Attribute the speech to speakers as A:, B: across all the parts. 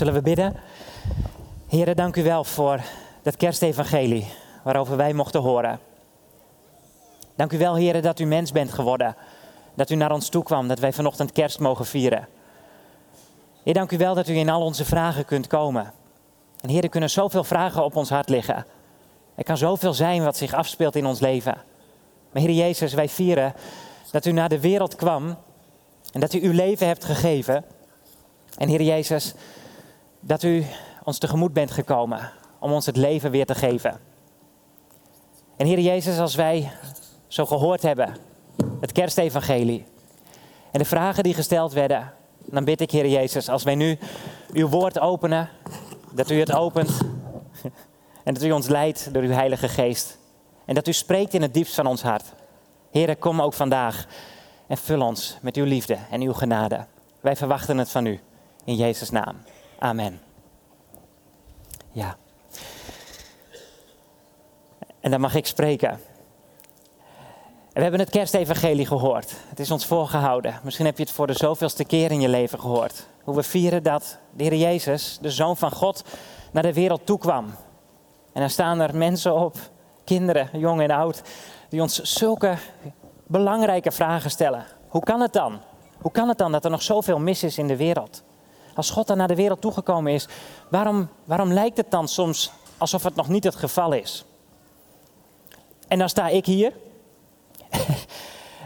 A: Zullen we bidden? Heren, dank u wel voor dat kerstevangelie waarover wij mochten horen. Dank u wel, heren, dat u mens bent geworden. Dat u naar ons toe kwam, dat wij vanochtend kerst mogen vieren. Heer, dank u wel dat u in al onze vragen kunt komen. En Heer, er kunnen zoveel vragen op ons hart liggen. Er kan zoveel zijn wat zich afspeelt in ons leven. Maar Heer Jezus, wij vieren dat u naar de wereld kwam en dat u uw leven hebt gegeven. En Heer Jezus, dat u ons tegemoet bent gekomen om ons het leven weer te geven. En Heer Jezus, als wij zo gehoord hebben, het kerstevangelie en de vragen die gesteld werden, dan bid ik Heer Jezus, als wij nu uw woord openen, dat u het opent en dat u ons leidt door uw Heilige Geest. En dat u spreekt in het diepst van ons hart. Heer, kom ook vandaag en vul ons met uw liefde en uw genade. Wij verwachten het van u. In Jezus' naam. Amen. Ja. En dan mag ik spreken. we hebben het kerstevangelie gehoord. Het is ons voorgehouden. Misschien heb je het voor de zoveelste keer in je leven gehoord. Hoe we vieren dat de Heer Jezus, de Zoon van God, naar de wereld toe kwam. En dan staan er mensen op, kinderen, jong en oud, die ons zulke belangrijke vragen stellen. Hoe kan het dan? Hoe kan het dan dat er nog zoveel mis is in de wereld? Als God dan naar de wereld toegekomen is, waarom, waarom lijkt het dan soms alsof het nog niet het geval is? En dan sta ik hier.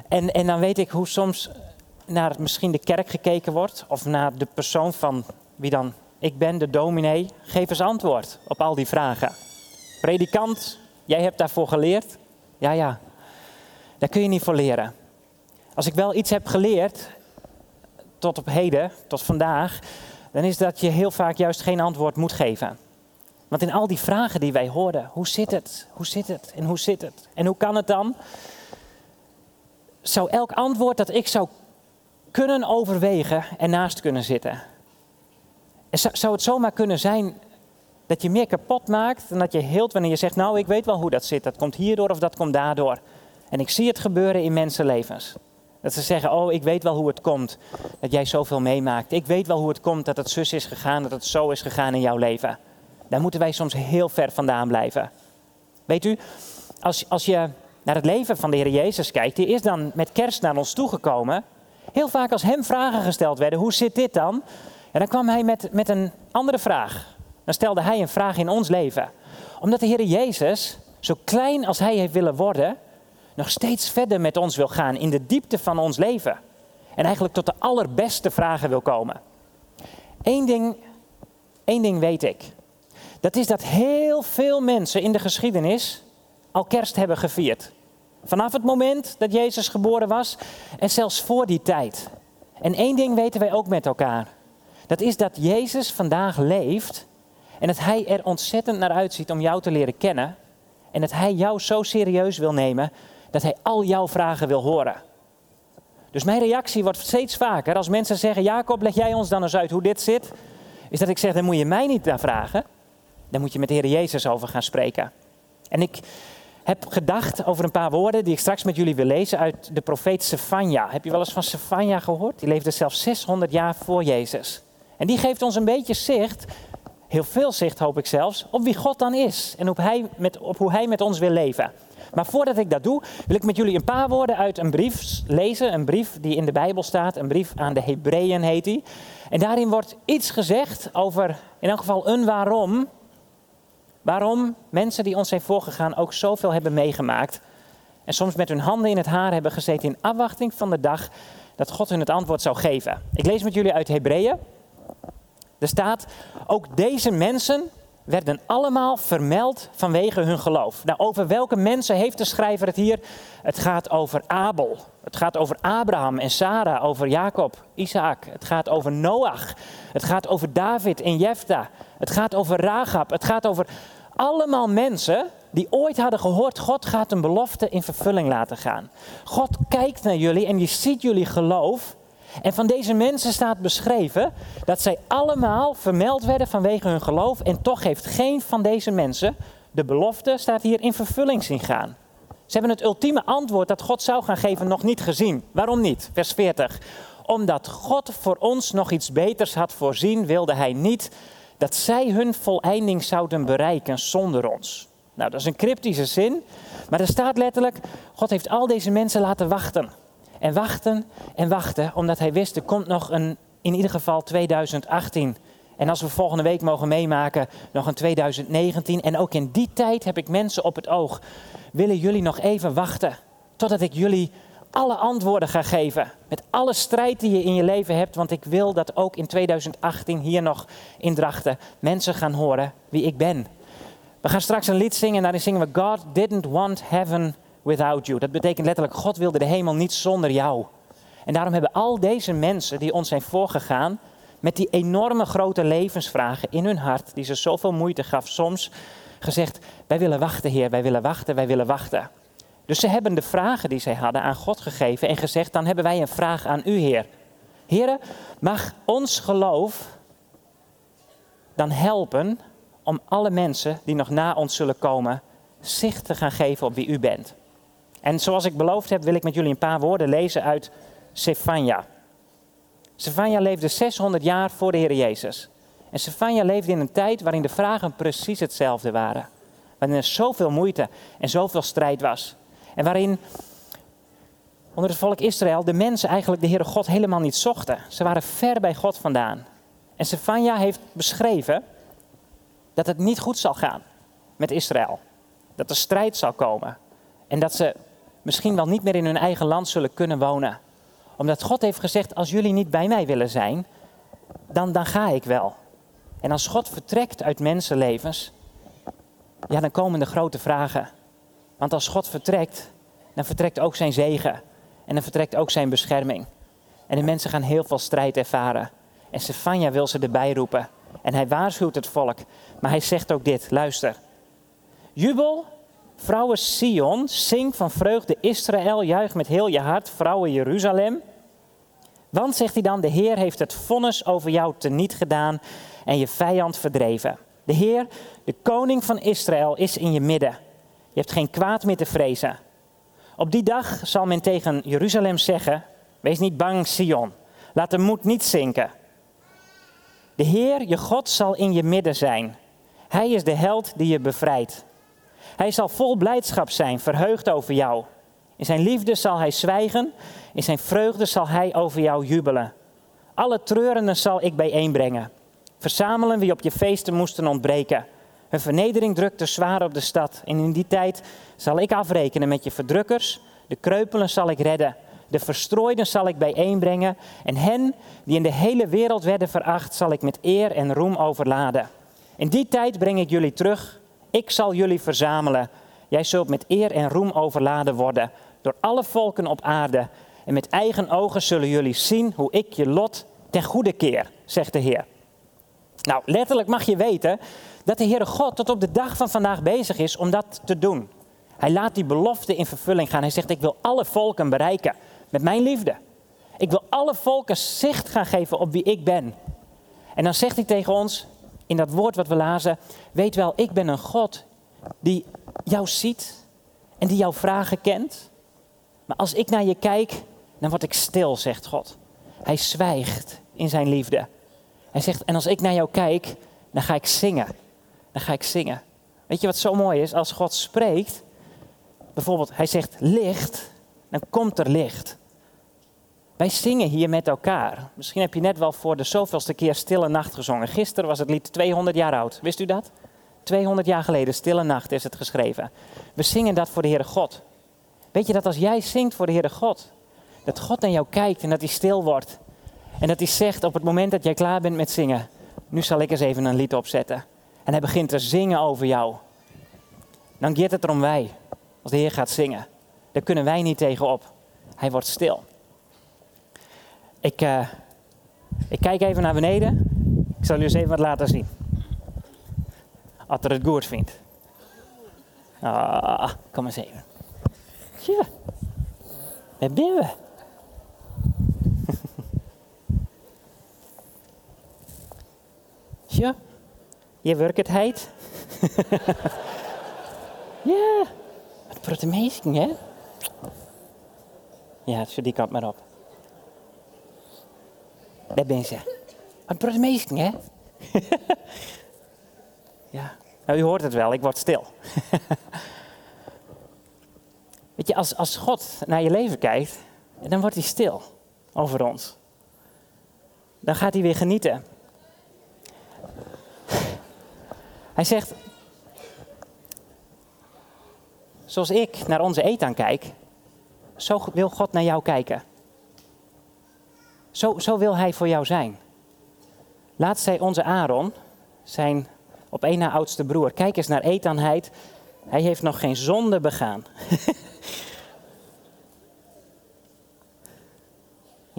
A: en, en dan weet ik hoe soms naar misschien de kerk gekeken wordt, of naar de persoon van wie dan ik ben, de dominee. Geef eens antwoord op al die vragen. Predikant, jij hebt daarvoor geleerd? Ja, ja. Daar kun je niet voor leren. Als ik wel iets heb geleerd, tot op heden, tot vandaag, dan is dat je heel vaak juist geen antwoord moet geven. Want in al die vragen die wij hoorden, hoe zit het? Hoe zit het? En hoe zit het? En hoe kan het dan? Zou elk antwoord dat ik zou kunnen overwegen ernaast kunnen zitten. En zou het zomaar kunnen zijn dat je meer kapot maakt dan dat je heelt wanneer je zegt, nou ik weet wel hoe dat zit. Dat komt hierdoor of dat komt daardoor. En ik zie het gebeuren in mensenlevens. Dat ze zeggen, oh ik weet wel hoe het komt dat jij zoveel meemaakt. Ik weet wel hoe het komt dat het zus is gegaan, dat het zo is gegaan in jouw leven. Daar moeten wij soms heel ver vandaan blijven. Weet u, als, als je naar het leven van de Heer Jezus kijkt, die is dan met kerst naar ons toegekomen. Heel vaak als hem vragen gesteld werden, hoe zit dit dan? En dan kwam hij met, met een andere vraag. Dan stelde hij een vraag in ons leven. Omdat de Heer Jezus, zo klein als hij heeft willen worden, nog steeds verder met ons wil gaan in de diepte van ons leven. En eigenlijk tot de allerbeste vragen wil komen. Eén ding, één ding weet ik. Dat is dat heel veel mensen in de geschiedenis al kerst hebben gevierd. Vanaf het moment dat Jezus geboren was en zelfs voor die tijd. En één ding weten wij ook met elkaar. Dat is dat Jezus vandaag leeft en dat Hij er ontzettend naar uitziet om jou te leren kennen. En dat Hij jou zo serieus wil nemen dat Hij al jouw vragen wil horen. Dus mijn reactie wordt steeds vaker als mensen zeggen: Jacob, leg jij ons dan eens uit hoe dit zit? Is dat ik zeg: dan moet je mij niet naar vragen. Dan moet je met de Heer Jezus over gaan spreken. En ik heb gedacht over een paar woorden die ik straks met jullie wil lezen uit de profeet Sefania. Heb je wel eens van Sefania gehoord? Die leefde zelfs 600 jaar voor Jezus. En die geeft ons een beetje zicht, heel veel zicht hoop ik zelfs, op wie God dan is en op, hij met, op hoe Hij met ons wil leven. Maar voordat ik dat doe, wil ik met jullie een paar woorden uit een brief lezen. Een brief die in de Bijbel staat. Een brief aan de Hebreeën heet die. En daarin wordt iets gezegd over, in elk geval een waarom. Waarom mensen die ons zijn voorgegaan ook zoveel hebben meegemaakt. En soms met hun handen in het haar hebben gezeten in afwachting van de dag dat God hun het antwoord zou geven. Ik lees met jullie uit Hebreeën. Er staat, ook deze mensen werden allemaal vermeld vanwege hun geloof. Nou, over welke mensen heeft de schrijver het hier? Het gaat over Abel. Het gaat over Abraham en Sarah, over Jacob, Isaac. Het gaat over Noach. Het gaat over David en Jefta. Het gaat over Rahab. Het gaat over allemaal mensen die ooit hadden gehoord, God gaat een belofte in vervulling laten gaan. God kijkt naar jullie en die ziet jullie geloof en van deze mensen staat beschreven dat zij allemaal vermeld werden vanwege hun geloof. En toch heeft geen van deze mensen de belofte, staat hier, in vervulling zien gaan. Ze hebben het ultieme antwoord dat God zou gaan geven nog niet gezien. Waarom niet? Vers 40. Omdat God voor ons nog iets beters had voorzien, wilde hij niet dat zij hun voleinding zouden bereiken zonder ons. Nou, dat is een cryptische zin, maar er staat letterlijk: God heeft al deze mensen laten wachten. En wachten en wachten, omdat hij wist er komt nog een, in ieder geval 2018. En als we volgende week mogen meemaken, nog een 2019. En ook in die tijd heb ik mensen op het oog. Willen jullie nog even wachten totdat ik jullie alle antwoorden ga geven. Met alle strijd die je in je leven hebt. Want ik wil dat ook in 2018 hier nog in Drachten mensen gaan horen wie ik ben. We gaan straks een lied zingen en daarin zingen we God didn't want heaven without you. Dat betekent letterlijk God wilde de hemel niet zonder jou. En daarom hebben al deze mensen die ons zijn voorgegaan met die enorme grote levensvragen in hun hart, die ze zoveel moeite gaf soms, gezegd, wij willen wachten Heer, wij willen wachten, wij willen wachten. Dus ze hebben de vragen die zij hadden aan God gegeven en gezegd, dan hebben wij een vraag aan u Heer. Heren, mag ons geloof dan helpen om alle mensen die nog na ons zullen komen, zicht te gaan geven op wie u bent. En zoals ik beloofd heb, wil ik met jullie een paar woorden lezen uit Sefania. Sefania leefde 600 jaar voor de Heer Jezus. En Sefania leefde in een tijd waarin de vragen precies hetzelfde waren. Waarin er zoveel moeite en zoveel strijd was. En waarin onder het volk Israël de mensen eigenlijk de Heere God helemaal niet zochten. Ze waren ver bij God vandaan. En Sefania heeft beschreven dat het niet goed zal gaan met Israël. Dat er strijd zal komen. En dat ze misschien wel niet meer in hun eigen land zullen kunnen wonen. Omdat God heeft gezegd, als jullie niet bij mij willen zijn, dan, dan ga ik wel. En als God vertrekt uit mensenlevens, ja, dan komen de grote vragen. Want als God vertrekt, dan vertrekt ook zijn zegen. En dan vertrekt ook zijn bescherming. En de mensen gaan heel veel strijd ervaren. En Stefania wil ze erbij roepen. En hij waarschuwt het volk. Maar hij zegt ook dit, luister. Jubel, vrouwen Sion, zing van vreugde Israël, juich met heel je hart, vrouwen Jeruzalem. Want, zegt hij dan, de Heer heeft het vonnis over jou teniet gedaan en je vijand verdreven. De Heer, de koning van Israël, is in je midden. Je hebt geen kwaad meer te vrezen. Op die dag zal men tegen Jeruzalem zeggen: Wees niet bang, Sion. Laat de moed niet zinken. De Heer, je God, zal in je midden zijn. Hij is de held die je bevrijdt. Hij zal vol blijdschap zijn, verheugd over jou. In zijn liefde zal hij zwijgen, in zijn vreugde zal hij over jou jubelen. Alle treurenden zal ik bijeenbrengen. Verzamelen wie op je feesten moesten ontbreken. Hun vernedering drukte zwaar op de stad. En in die tijd zal ik afrekenen met je verdrukkers. De kreupelen zal ik redden. De verstrooiden zal ik bijeenbrengen. En hen die in de hele wereld werden veracht, zal ik met eer en roem overladen. In die tijd breng ik jullie terug. Ik zal jullie verzamelen. Jij zult met eer en roem overladen worden door alle volken op aarde. En met eigen ogen zullen jullie zien hoe ik je lot ten goede keer, zegt de Heer. Nou, letterlijk mag je weten dat de Heere God tot op de dag van vandaag bezig is om dat te doen. Hij laat die belofte in vervulling gaan. Hij zegt, ik wil alle volken bereiken met mijn liefde. Ik wil alle volken zicht gaan geven op wie ik ben. En dan zegt hij tegen ons, in dat woord wat we lazen, weet wel, ik ben een God die jou ziet en die jouw vragen kent. Maar als ik naar je kijk, dan word ik stil, zegt God. Hij zwijgt in zijn liefde. Hij zegt, en als ik naar jou kijk, dan ga ik zingen. Dan ga ik zingen. Weet je wat zo mooi is? Als God spreekt, bijvoorbeeld hij zegt licht, dan komt er licht. Wij zingen hier met elkaar. Misschien heb je net wel voor de zoveelste keer Stille Nacht gezongen. Gisteren was het lied 200 jaar oud. Wist u dat? 200 jaar geleden, Stille Nacht is het geschreven. We zingen dat voor de Heere God. Weet je dat als jij zingt voor de Heere God, dat God naar jou kijkt en dat hij stil wordt. En dat hij zegt op het moment dat jij klaar bent met zingen, nu zal ik eens even een lied opzetten. En hij begint te zingen over jou. Dan gaat het erom wij, als de Heer gaat zingen. Daar kunnen wij niet tegenop. Hij wordt stil. Ik, uh, ik kijk even naar beneden. Ik zal jullie eens even wat laten zien. Als er het goed vindt. Ah, kom eens even. Tja, daar ben we. Ja, je werkelijkheid. ja, wat protemeesking, hè? Ja, het die kant maar op. daar ben ze. Wat burgemeester, hè? ja, nou, u hoort het wel, ik word stil. Weet je, als, als God naar je leven kijkt, dan wordt hij stil over ons. Dan gaat hij weer genieten. Hij zegt, zoals ik naar onze eten kijk, zo wil God naar jou kijken. Zo, zo wil hij voor jou zijn. Laatst zei onze Aaron, zijn op één na oudste broer, kijk eens naar Ethanheid. Hij heeft nog geen zonde begaan.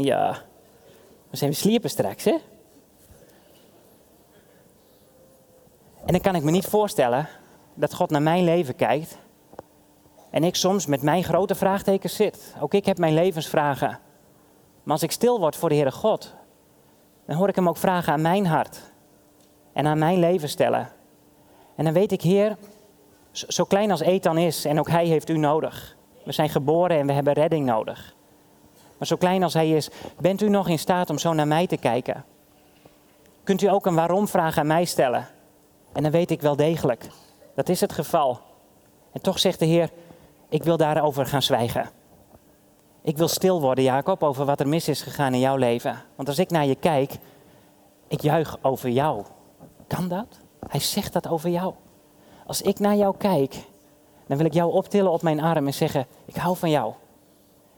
A: ja, we zijn sliepen straks, hè? En dan kan ik me niet voorstellen dat God naar mijn leven kijkt en ik soms met mijn grote vraagtekens zit. Ook ik heb mijn levensvragen. Maar als ik stil word voor de Heere God, dan hoor ik hem ook vragen aan mijn hart en aan mijn leven stellen. En dan weet ik, Heer, zo klein als Ethan is en ook hij heeft u nodig. We zijn geboren en we hebben redding nodig. Maar zo klein als hij is, bent u nog in staat om zo naar mij te kijken? Kunt u ook een waarom vraag aan mij stellen? En dan weet ik wel degelijk, dat is het geval. En toch zegt de Heer, ik wil daarover gaan zwijgen. Ik wil stil worden, Jacob, over wat er mis is gegaan in jouw leven. Want als ik naar je kijk, ik juich over jou. Kan dat? Hij zegt dat over jou. Als ik naar jou kijk, dan wil ik jou optillen op mijn arm en zeggen: Ik hou van jou.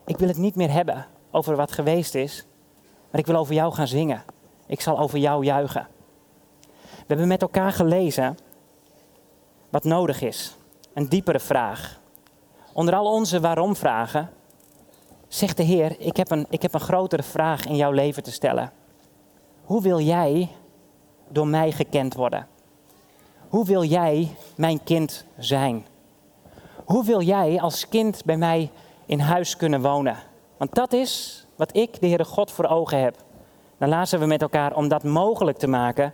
A: Ik wil het niet meer hebben over wat geweest is, maar ik wil over jou gaan zingen. Ik zal over jou juichen. We hebben met elkaar gelezen wat nodig is. Een diepere vraag. Onder al onze waarom-vragen zegt de Heer: ik heb, een, ik heb een grotere vraag in jouw leven te stellen. Hoe wil jij door mij gekend worden? Hoe wil jij mijn kind zijn? Hoe wil jij als kind bij mij in huis kunnen wonen? Want dat is wat ik, de Heere God, voor ogen heb. Dan lazen we met elkaar om dat mogelijk te maken.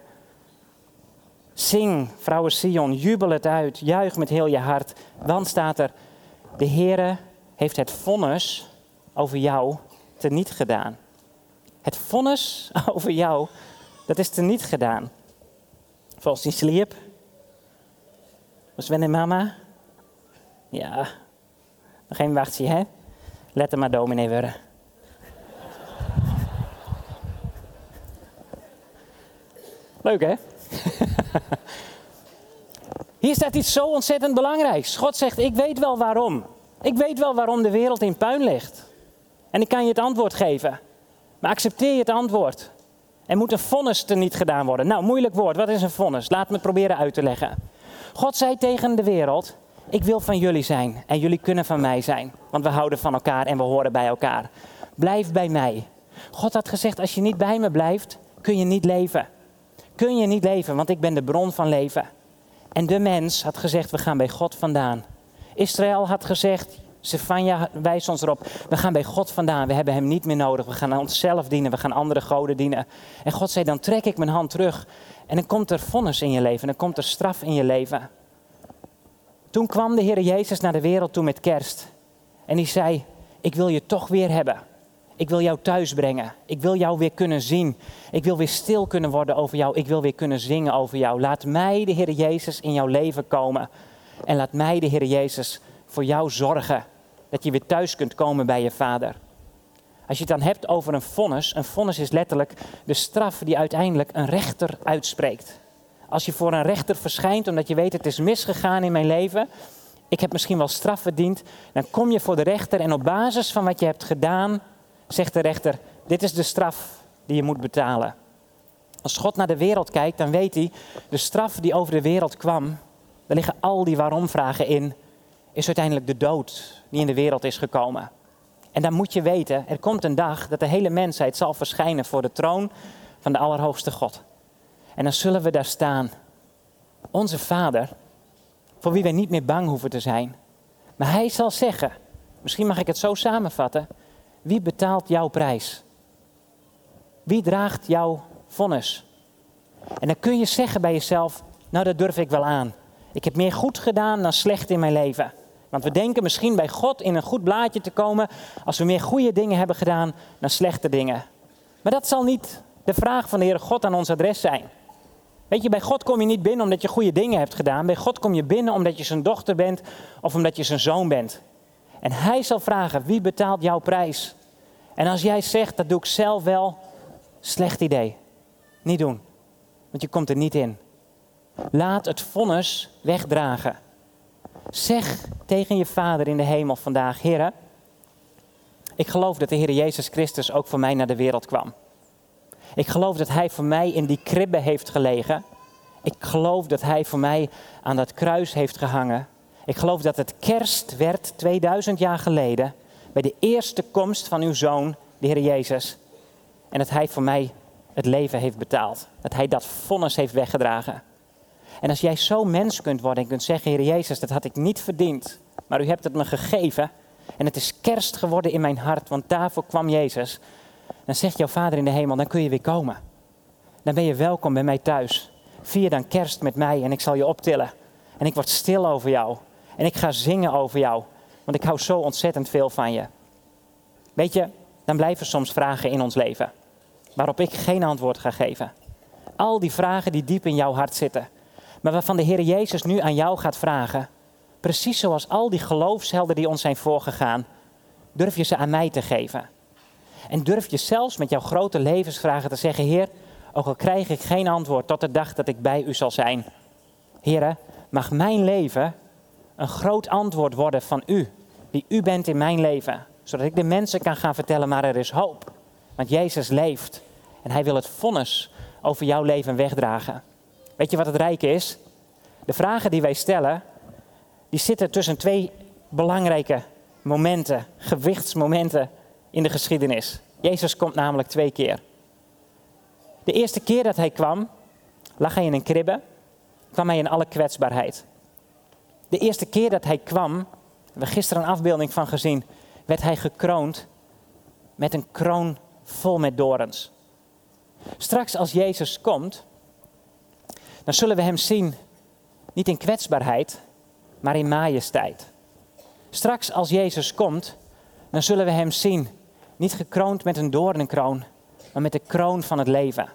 A: Zing, vrouwen Sion, jubel het uit, juich met heel je hart. Want staat er, de Heere heeft het vonnis over jou teniet gedaan. Het vonnis over jou, dat is teniet gedaan. Volgens die sliep. Was Sven en mama? Ja, nog geen wachtje, hè? Let er maar dominee worden. Leuk, hè? Hier staat iets zo ontzettend belangrijks. God zegt, ik weet wel waarom. Ik weet wel waarom de wereld in puin ligt. En ik kan je het antwoord geven. Maar accepteer je het antwoord. Er moet een vonnis te niet gedaan worden. Nou, moeilijk woord. Wat is een vonnis? Laat me proberen uit te leggen. God zei tegen de wereld: Ik wil van jullie zijn en jullie kunnen van mij zijn. Want we houden van elkaar en we horen bij elkaar. Blijf bij mij. God had gezegd: Als je niet bij me blijft, kun je niet leven. Kun je niet leven, want ik ben de bron van leven. En de mens had gezegd: We gaan bij God vandaan. Israël had gezegd: Stefania wijst ons erop. We gaan bij God vandaan. We hebben hem niet meer nodig. We gaan aan onszelf dienen. We gaan andere goden dienen. En God zei: Dan trek ik mijn hand terug. En dan komt er vonnis in je leven. Dan komt er straf in je leven. Toen kwam de Heer Jezus naar de wereld toe met kerst. En die zei: Ik wil je toch weer hebben. Ik wil jou thuis brengen. Ik wil jou weer kunnen zien. Ik wil weer stil kunnen worden over jou. Ik wil weer kunnen zingen over jou. Laat mij, de Heer Jezus, in jouw leven komen. En laat mij, de Heer Jezus, voor jou zorgen. Dat je weer thuis kunt komen bij je vader. Als je het dan hebt over een vonnis, een vonnis is letterlijk de straf die uiteindelijk een rechter uitspreekt. Als je voor een rechter verschijnt omdat je weet het is misgegaan in mijn leven, ik heb misschien wel straf verdiend, dan kom je voor de rechter en op basis van wat je hebt gedaan, zegt de rechter, dit is de straf die je moet betalen. Als God naar de wereld kijkt, dan weet hij, de straf die over de wereld kwam, daar liggen al die waarom-vragen in, is uiteindelijk de dood die in de wereld is gekomen. En dan moet je weten, er komt een dag dat de hele mensheid zal verschijnen voor de troon van de Allerhoogste God. En dan zullen we daar staan. Onze Vader, voor wie wij niet meer bang hoeven te zijn. Maar Hij zal zeggen, misschien mag ik het zo samenvatten, wie betaalt jouw prijs? Wie draagt jouw vonnis? En dan kun je zeggen bij jezelf, nou dat durf ik wel aan. Ik heb meer goed gedaan dan slecht in mijn leven. Want we denken misschien bij God in een goed blaadje te komen als we meer goede dingen hebben gedaan dan slechte dingen. Maar dat zal niet de vraag van de Heere God aan ons adres zijn. Weet je, bij God kom je niet binnen omdat je goede dingen hebt gedaan. Bij God kom je binnen omdat je zijn dochter bent of omdat je zijn zoon bent. En hij zal vragen, wie betaalt jouw prijs? En als jij zegt, dat doe ik zelf wel, slecht idee. Niet doen, want je komt er niet in. Laat het vonnis wegdragen. Zeg tegen je vader in de hemel vandaag, Heer, ik geloof dat de Heer Jezus Christus ook voor mij naar de wereld kwam. Ik geloof dat Hij voor mij in die kribbe heeft gelegen. Ik geloof dat Hij voor mij aan dat kruis heeft gehangen. Ik geloof dat het kerst werd 2000 jaar geleden bij de eerste komst van uw Zoon, de Heer Jezus. En dat Hij voor mij het leven heeft betaald. Dat Hij dat vonnis heeft weggedragen. En als jij zo mens kunt worden en kunt zeggen, Heer Jezus, dat had ik niet verdiend, maar u hebt het me gegeven. En het is kerst geworden in mijn hart, want daarvoor kwam Jezus. Dan zegt jouw Vader in de hemel, dan kun je weer komen. Dan ben je welkom bij mij thuis. Vier dan kerst met mij en ik zal je optillen. En ik word stil over jou. En ik ga zingen over jou. Want ik hou zo ontzettend veel van je. Weet je, dan blijven soms vragen in ons leven. Waarop ik geen antwoord ga geven. Al die vragen die diep in jouw hart zitten. Maar waarvan de Heer Jezus nu aan jou gaat vragen. Precies zoals al die geloofshelden die ons zijn voorgegaan. Durf je ze aan mij te geven. En durf je zelfs met jouw grote levensvragen te zeggen: Heer, ook al krijg ik geen antwoord tot de dag dat ik bij u zal zijn. Heer, mag mijn leven een groot antwoord worden van u, die u bent in mijn leven. Zodat ik de mensen kan gaan vertellen, maar er is hoop. Want Jezus leeft en hij wil het vonnis over jouw leven wegdragen. Weet je wat het rijke is? De vragen die wij stellen, die zitten tussen twee belangrijke momenten, gewichtsmomenten in de geschiedenis. Jezus komt namelijk twee keer. De eerste keer dat hij kwam, lag hij in een kribbe, kwam hij in alle kwetsbaarheid. De eerste keer dat hij kwam, we gisteren een afbeelding van gezien, werd hij gekroond met een kroon vol met dorens. Straks als Jezus komt, dan zullen we hem zien niet in kwetsbaarheid, maar in majesteit. Straks als Jezus komt, dan zullen we hem zien niet gekroond met een doornenkroon, maar met de kroon van het leven.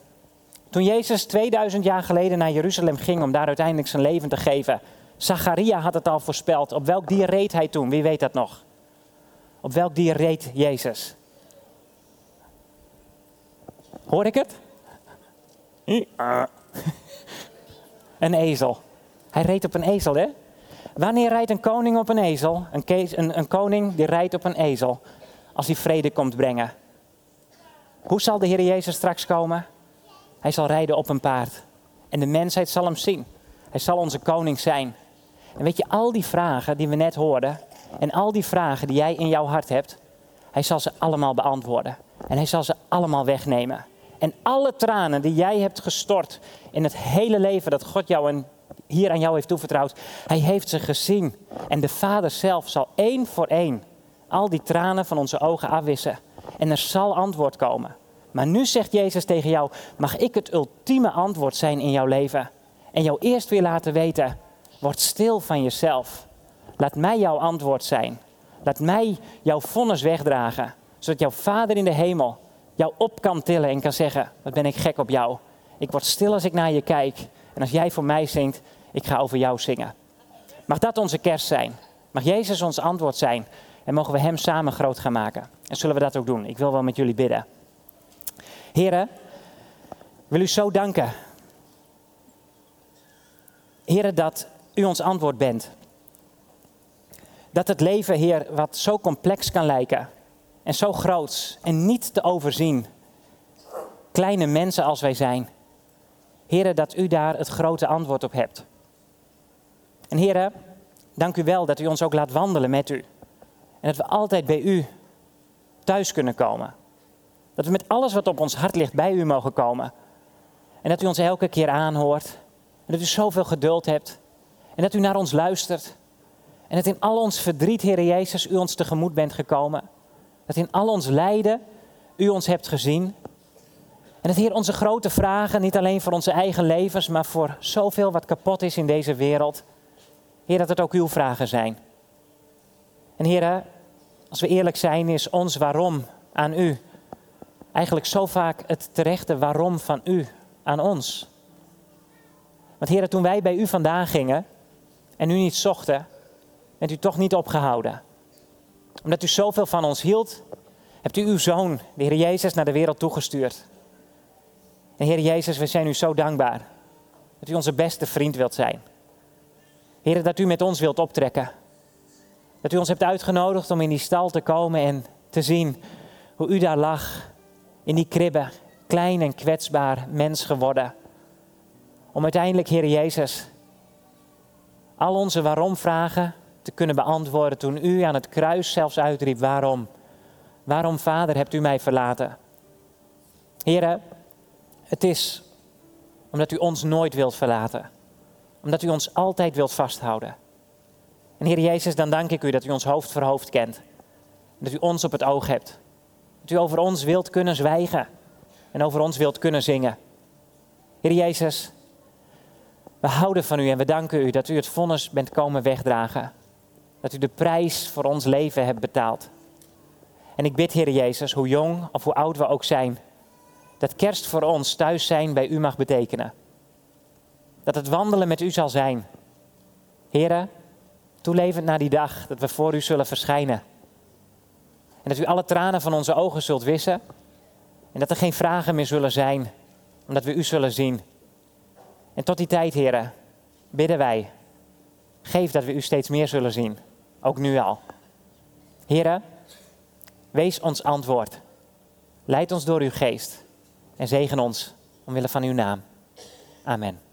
A: Toen Jezus 2000 jaar geleden naar Jeruzalem ging om daar uiteindelijk zijn leven te geven, Zacharia had het al voorspeld. Op welk dier reed hij toen? Wie weet dat nog? Op welk dier reed Jezus? Hoor ik het? Een ezel. Hij reed op een ezel, hè? Wanneer rijdt een koning op een ezel? Een, een, een koning die rijdt op een ezel als hij vrede komt brengen. Hoe zal de Heer Jezus straks komen? Hij zal rijden op een paard. En de mensheid zal hem zien. Hij zal onze koning zijn. En weet je, al die vragen die we net hoorden, en al die vragen die jij in jouw hart hebt, hij zal ze allemaal beantwoorden. En hij zal ze allemaal wegnemen. En alle tranen die jij hebt gestort in het hele leven dat God jou en hier aan jou heeft toevertrouwd, hij heeft ze gezien. En de Vader zelf zal één voor één al die tranen van onze ogen afwissen. En er zal antwoord komen. Maar nu zegt Jezus tegen jou: mag ik het ultieme antwoord zijn in jouw leven? En jou eerst weer laten weten: word stil van jezelf. Laat mij jouw antwoord zijn. Laat mij jouw vonnis wegdragen. Zodat jouw Vader in de hemel jou op kan tillen en kan zeggen: Wat ben ik gek op jou. Ik word stil als ik naar je kijk. En als jij voor mij zingt, ik ga over jou zingen. Mag dat onze kerst zijn? Mag Jezus ons antwoord zijn? En mogen we Hem samen groot gaan maken? En zullen we dat ook doen? Ik wil wel met jullie bidden. Heren, wil u zo danken. Heren, dat u ons antwoord bent. Dat het leven, Heer, wat zo complex kan lijken en zo groot en niet te overzien, kleine mensen als wij zijn, Heren, dat u daar het grote antwoord op hebt. En Heren, dank u wel dat u ons ook laat wandelen met u. En dat we altijd bij u thuis kunnen komen. Dat we met alles wat op ons hart ligt bij u mogen komen. En dat u ons elke keer aanhoort. En dat u zoveel geduld hebt. En dat u naar ons luistert. En dat in al ons verdriet, Heer Jezus, u ons tegemoet bent gekomen. Dat in al ons lijden u ons hebt gezien. En dat Heer onze grote vragen, niet alleen voor onze eigen levens, maar voor zoveel wat kapot is in deze wereld. Heer, dat het ook uw vragen zijn. En Heer, als we eerlijk zijn, is ons waarom aan u eigenlijk zo vaak het terechte waarom van u aan ons. Want heren, toen wij bij u vandaan gingen en u niet zochten, bent u toch niet opgehouden. Omdat u zoveel van ons hield, hebt u uw zoon, de Heer Jezus, naar de wereld toegestuurd. En Heer Jezus, we zijn u zo dankbaar dat u onze beste vriend wilt zijn. Heer, dat u met ons wilt optrekken. Dat u ons hebt uitgenodigd om in die stal te komen en te zien hoe u daar lag. In die kribbe, klein en kwetsbaar mens geworden. Om uiteindelijk, Heer Jezus, al onze waarom-vragen te kunnen beantwoorden toen u aan het kruis zelfs uitriep, waarom? Waarom, Vader, hebt u mij verlaten? Heren, het is omdat u ons nooit wilt verlaten. Omdat u ons altijd wilt vasthouden. En Heer Jezus, dan dank ik u dat u ons hoofd voor hoofd kent. Dat u ons op het oog hebt. Dat u over ons wilt kunnen zwijgen. En over ons wilt kunnen zingen. Heer Jezus, we houden van u en we danken u dat u het vonnis bent komen wegdragen. Dat u de prijs voor ons leven hebt betaald. En ik bid, Heer Jezus, hoe jong of hoe oud we ook zijn, dat kerst voor ons thuis zijn bij u mag betekenen. Dat het wandelen met u zal zijn. Heren, toelevend naar die dag dat we voor u zullen verschijnen. En dat u alle tranen van onze ogen zult wissen. En dat er geen vragen meer zullen zijn, omdat we u zullen zien. En tot die tijd, heren, bidden wij. Geef dat we u steeds meer zullen zien, ook nu al. Heren, wees ons antwoord. Leid ons door uw geest en zegen ons omwille van uw naam. Amen.